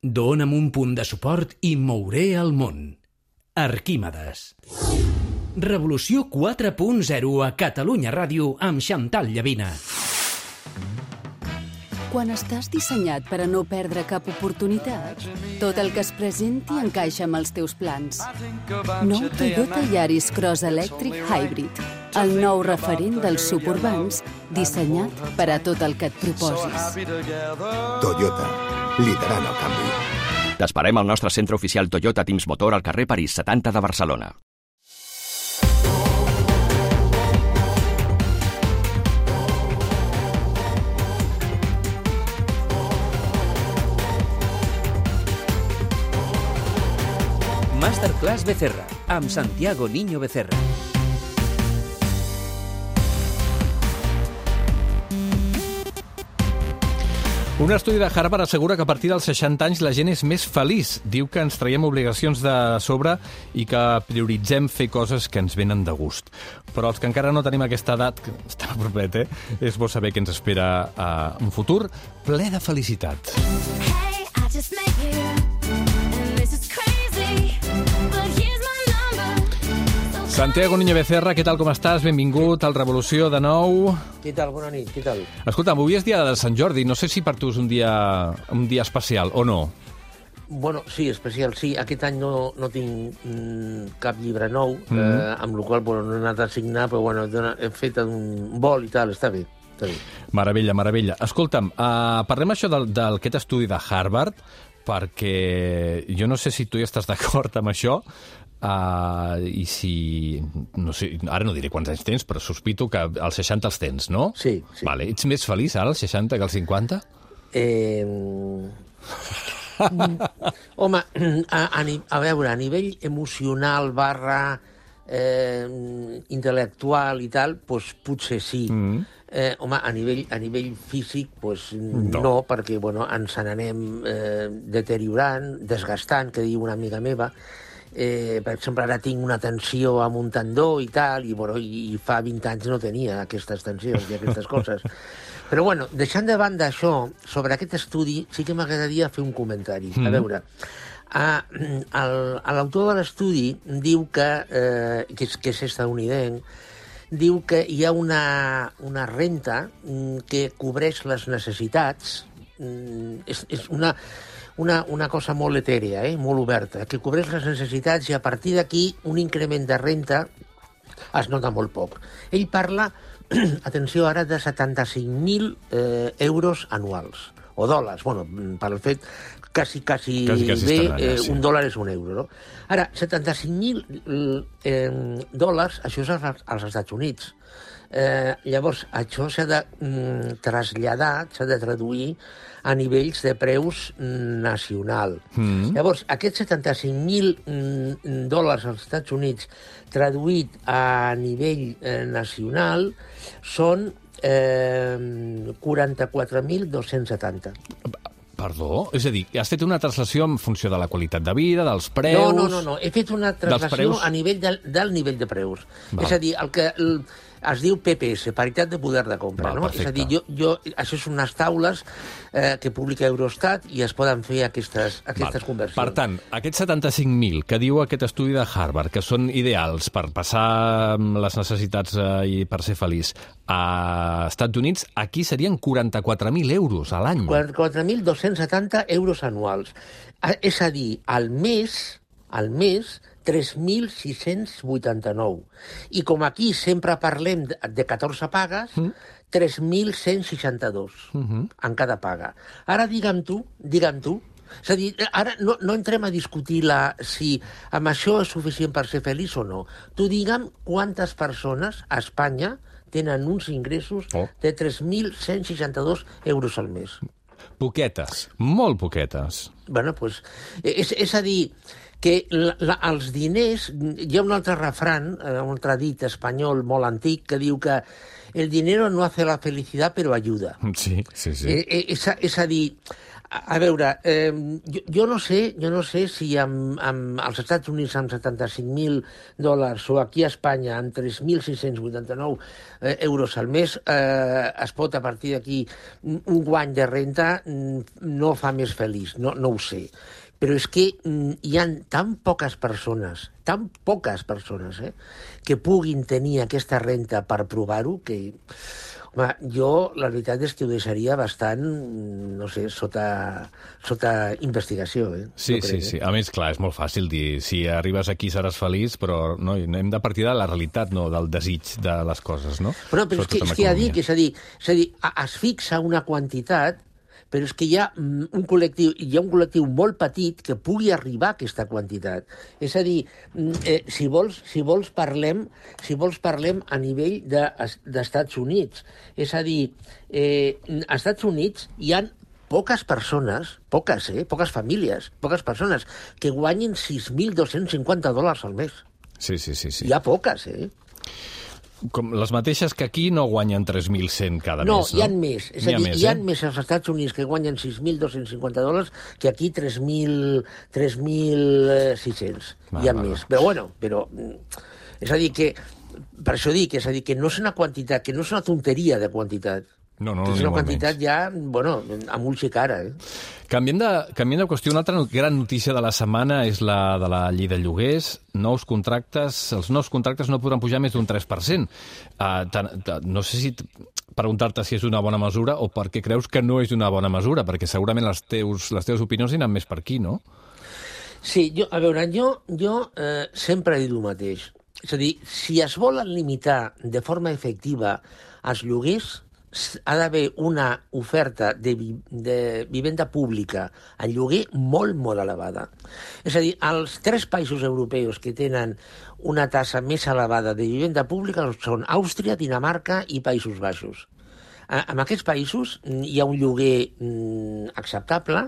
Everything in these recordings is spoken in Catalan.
Dóna'm un punt de suport i mouré el món. Arquímedes. Revolució 4.0 a Catalunya Ràdio amb Xantal Llavina. Quan estàs dissenyat per a no perdre cap oportunitat, tot el que es presenti encaixa amb els teus plans. Nou Toyota Yaris Cross Electric Hybrid, el nou referent dels suburbans, dissenyat per a tot el que et proposis. Toyota, liderant el canvi. T'esperem al nostre centre oficial Toyota Teams Motor al carrer París 70 de Barcelona. Masterclass Becerra, amb Santiago Niño Becerra. Un estudi de Harvard assegura que a partir dels 60 anys la gent és més feliç. Diu que ens traiem obligacions de sobre i que prioritzem fer coses que ens venen de gust. Però els que encara no tenim aquesta edat, que està propet, eh? és bo saber que ens espera uh, un futur ple de felicitat. Hey, Santiago Niño Becerra, què tal, com estàs? Benvingut al Revolució de nou. Què tal? Bona nit, què tal? Escolta, avui és dia de Sant Jordi. No sé si per tu és un dia, un dia especial o no. Bueno, sí, especial, sí. Aquest any no, no tinc mm, cap llibre nou, mm -hmm. eh, amb la qual bueno, no he anat a signar, però bueno, he donat- he fet un vol i tal, està bé. Està bé. Meravella, meravella. Escolta'm, uh, parlem això del- d'aquest estudi de Harvard, perquè jo no sé si tu hi estàs d'acord amb això, uh, i si... No sé, ara no diré quants anys tens, però sospito que als 60 els tens, no? Sí, sí. Vale. Ets més feliç ara, als 60, que als 50? Eh, home, a, a, a veure, a nivell emocional barra eh, intel·lectual i tal, doncs potser sí. Mm. Eh, home, a nivell, a nivell físic, doncs No. no, no perquè bueno, ens n'anem eh, deteriorant, desgastant, que diu una amiga meva. Eh, per exemple, ara tinc una tensió amb un tendó i tal, i, bueno, i, i fa 20 anys no tenia aquestes tensions i aquestes coses. Però, bueno, deixant de banda això, sobre aquest estudi, sí que m'agradaria fer un comentari. Mm. A veure, a, el- a l'autor de l'estudi diu que, eh, que, és, que és estadounidenc, diu que hi ha una, una renta mm, que cobreix les necessitats, mm, és, és una, una, una cosa molt etèrea, eh, molt oberta, que cobreix les necessitats i a partir d'aquí un increment de renta es nota molt poc. Ell parla, atenció ara, de 75.000 eh, euros anuals, o dòlars, bueno, per al fet quasi, quasi, Quasi, quasi bé, eh, sí. un dòlar és un euro, no? Ara, 75.000 eh, dòlars, això és als, als Estats Units. Eh, llavors, això s'ha de mm, traslladar, s'ha de traduir a nivells de preus mm, nacional. Mm. Llavors, aquests 75.000 mm, dòlars als Estats Units traduït a nivell eh, nacional són eh, 44.270. Perdó? És a dir, has fet una translació en funció de la qualitat de vida, dels preus... No, no, no, no. He fet una traslació preus? a nivell del, del nivell de preus. Val. És a dir, el que el, es diu PPS, paritat de poder de compra. Val, no? És a dir, jo, jo, això són unes taules eh, que publica Eurostat i es poden fer aquestes, aquestes conversions. Per tant, aquests 75.000 que diu aquest estudi de Harvard, que són ideals per passar les necessitats eh, i per ser feliç, a Estats Units, aquí serien 44.000 euros a l'any. 44.270 euros anuals. És a dir, al mes, al mes, 3.689. I com aquí sempre parlem de, de 14 pagues, mm. 3.162 mm -hmm. en cada paga. Ara digue'm tu, digue'm tu, és a dir, ara no, no entrem a discutir la, si amb això és suficient per ser feliç o no. Tu digue'm quantes persones a Espanya tenen uns ingressos Oh. de 3.162 euros al mes. Poquetes, molt poquetes. Bueno, pues, és, és a dir, que la, la, els diners... Hi ha un altre refran, eh, un altre dit espanyol molt antic, que diu que el dinero no hace la felicidad, pero ayuda. Sí, sí, sí. Eh, eh, és, a, és a dir, A, a veure, eh, jo, jo no sé, jo no sé si amb, amb els Estats Units amb 75.000 dòlars o aquí a Espanya amb 3.689 eh, euros al mes eh, es pot a partir d'aquí un un guany de renta mm, no fa més feliç, no, no ho sé. Però és que mm, hi han tan poques persones, tan poques persones, eh, que puguin tenir aquesta renta per provar-ho, que... Home, jo la veritat és que ho deixaria bastant, no sé, sota, sota investigació. Eh? Sí, Jo sí, crec, sí. A més, clar, és molt fàcil dir si arribes aquí seràs feliç, però no, hem de partir de la realitat, no del desig de les coses, no? Però, però és que, és que ja dic, és a dir, és a dir, es fixa una quantitat, però és que hi ha mm, un col·lectiu, hi ha un col·lectiu molt petit que pugui arribar a aquesta quantitat. És a dir, mm, eh, si vols, si vols parlem, si vols parlem a nivell de- d'Estats Units. És a dir, eh, als Estats Units hi han poques persones, poques, eh, poques famílies, poques persones, que guanyin 6.250 dòlars al mes. Sí, sí, sí. sí. Hi ha poques, eh? Com les mateixes que aquí no guanyen 3.100 cada No, mes, no? hi ha més. És N'hi a ha dir, més, hi ha eh? més als Estats Units que guanyen 6.250 dòlars que aquí 3.000 3.600. Va, Hi ha va, més. va. Però bueno, però... mm, És a dir, que... Per això dic, és a dir, que no és una quantitat, que no és una tonteria de quantitat. No, no, que és una quantitat menys. ja, bueno, amb ulls i cara, eh? Canviem de, canviem de qüestió. Una altra gran notícia de la setmana és la de la llei de lloguers. Nous contractes, els nous contractes no podran pujar més d'un 3%. Uh, tan, ta, no sé si preguntar-te si és una bona mesura o per què creus que no és una bona mesura, perquè segurament les, teus, les teves opinions aniran més per aquí, no? Sí, jo, a veure, jo, jo eh, sempre he dit el mateix. És a dir, si es volen limitar de forma efectiva els lloguers, ha d'haver una oferta de, vi de vivenda pública en lloguer molt, molt elevada. És a dir, els tres països europeus que tenen una tassa més elevada de vivenda pública són Àustria, Dinamarca i Països Baixos. En aquests països hi ha un lloguer mm, acceptable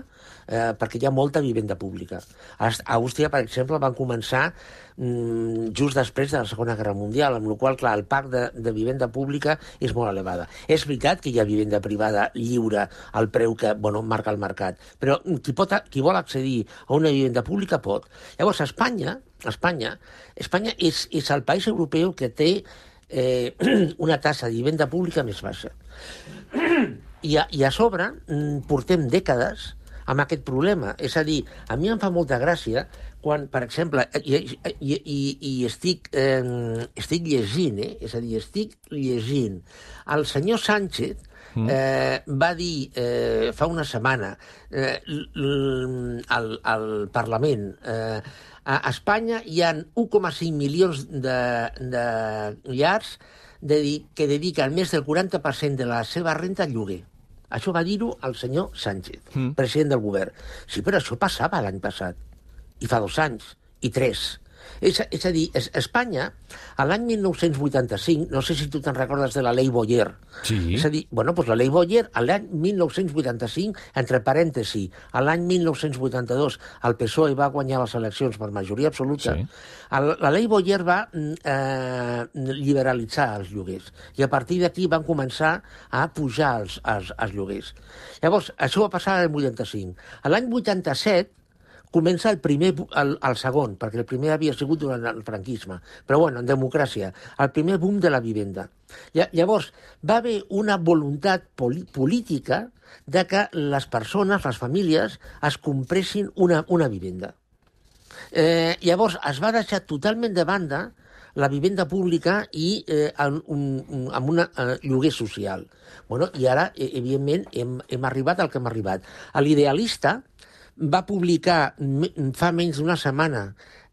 eh, perquè hi ha molta vivenda pública. A Àustria, per exemple, van començar mm, just després de la Segona Guerra Mundial, amb la qual clar, el parc de, de vivenda pública és molt elevada. És veritat que hi ha vivenda privada lliure al preu que bueno, marca el mercat, però qui, pot, qui vol accedir a una vivenda pública pot. Llavors, a Espanya, Espanya, Espanya és, és el país europeu que té eh, una tassa de vivenda pública més baixa. I a, i a sobre mm, portem dècades amb aquest problema. És a dir, a mi em fa molta gràcia quan, per exemple, i, i, i, i estic, eh, estic llegint, eh? és a dir, estic llegint. El senyor Sánchez eh, va dir eh, fa una setmana eh, al, al Parlament eh, a Espanya hi ha 1,5 milions de, de llars dedi que dediquen més del 40% de la seva renta al lloguer. Això va dir-ho el senyor Sánchez, mm. president del govern. Sí, però això passava l'any passat, i fa dos anys, i tres. És, és a dir, es, Espanya, a l'any 1985, no sé si tu te'n recordes de la Lei Boyer, Sí. és a dir, bueno, doncs la Lei Boyer, a l'any 1985, entre parèntesi, a l'any 1982, el PSOE va guanyar les eleccions per majoria absoluta, Sí. el, la Lei Boyer va mm, eh, liberalitzar els lloguers i a partir d'aquí van començar a pujar els, els, els lloguers. Llavors, això va passar l'any 85. A l'any 87 comença el primer, el, el segon, perquè el primer havia sigut durant el franquisme, però bueno, en democràcia, el primer boom de la vivenda. Lla- Llavors, va haver una voluntat política de que les persones, les famílies, es compressin una, una vivenda. Eh, llavors, es va deixar totalment de banda la vivenda pública i eh, un, un, amb un eh, lloguer social. Bueno, I ara, eh, evidentment, hem, hem arribat al que hem arribat. L'idealista va publicar fa menys d'una setmana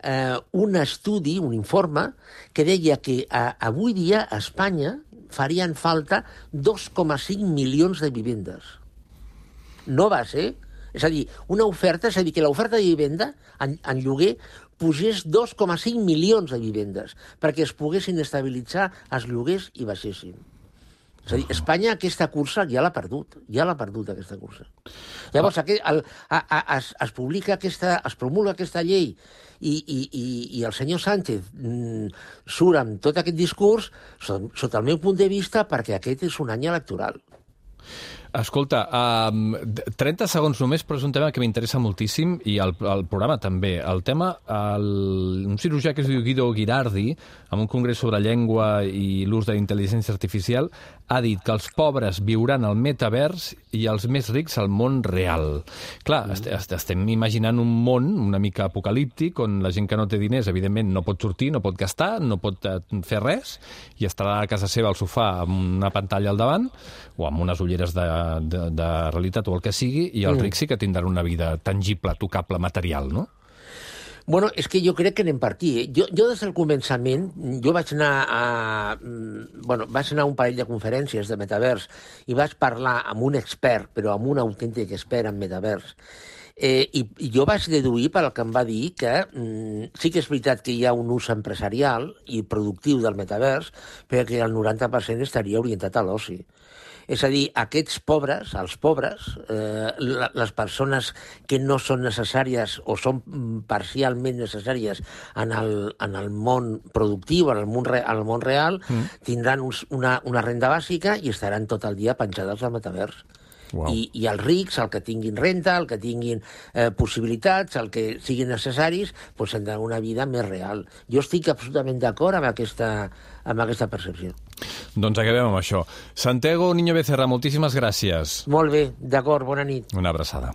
eh, un estudi, un informe, que deia que a, avui dia a Espanya farien falta 2,5 milions de vivendes no va ser. És a dir, una oferta, és a dir, que l'oferta de vivenda en, en lloguer pugés 2,5 milions de vivendes perquè es poguessin estabilitzar els lloguers i baixessin. És a dir, Espanya aquesta cursa ja l'ha perdut, ja l'ha perdut aquesta cursa. Llavors, aquest, el, a, a, es, es publica aquesta, es promulga aquesta llei i, i, i, i el senyor Sánchez mm, surt amb tot aquest discurs sota, sota el meu punt de vista perquè aquest és un any electoral. Escolta, um, 30 segons només, però és un tema que m'interessa moltíssim i el, el programa també. El tema, el, un cirurgià que es diu Guido Girardi, en un congrés sobre llengua i l'ús de la intel·ligència artificial, ha dit que els pobres viuran al metavers i els més rics al món real. Clar, mm. est est estem imaginant un món una mica apocalíptic on la gent que no té diners, evidentment, no pot sortir, no pot gastar, no pot eh, fer res i estarà a casa seva al sofà amb una pantalla al davant o amb unes ulleres de, de, de realitat o el que sigui i els Mm. rics sí que tindran una vida tangible, tocable, material, no? Bueno, és que jo crec que anem per aquí. Eh? Jo, jo des del començament, jo vaig anar a... mm, Bueno, vaig anar a un parell de conferències de metavers i vaig parlar amb un expert, però amb un autèntic expert en metavers. Eh, i, I jo vaig deduir pel que em va dir que mm, sí que és veritat que hi ha un ús empresarial i productiu del metavers, però que el 90% estaria orientat a l'oci. És a dir, aquests pobres, els pobres, eh, les persones que no són necessàries o són mm, parcialment necessàries en el, en el món productiu, en el món, re, en el món real, mm. tindran uns, una, una renda bàsica i estaran tot el dia penjades al metavers. Uau. I, I els rics, el que tinguin renta, el que tinguin eh, possibilitats, el que siguin necessaris, doncs tindran una vida més real. Jo estic absolutament d'acord amb, aquesta, amb aquesta percepció. Doncs acabem amb això. Santiago Niño Becerra, moltíssimes gràcies. Molt bé, d'acord, bona nit. Una abraçada.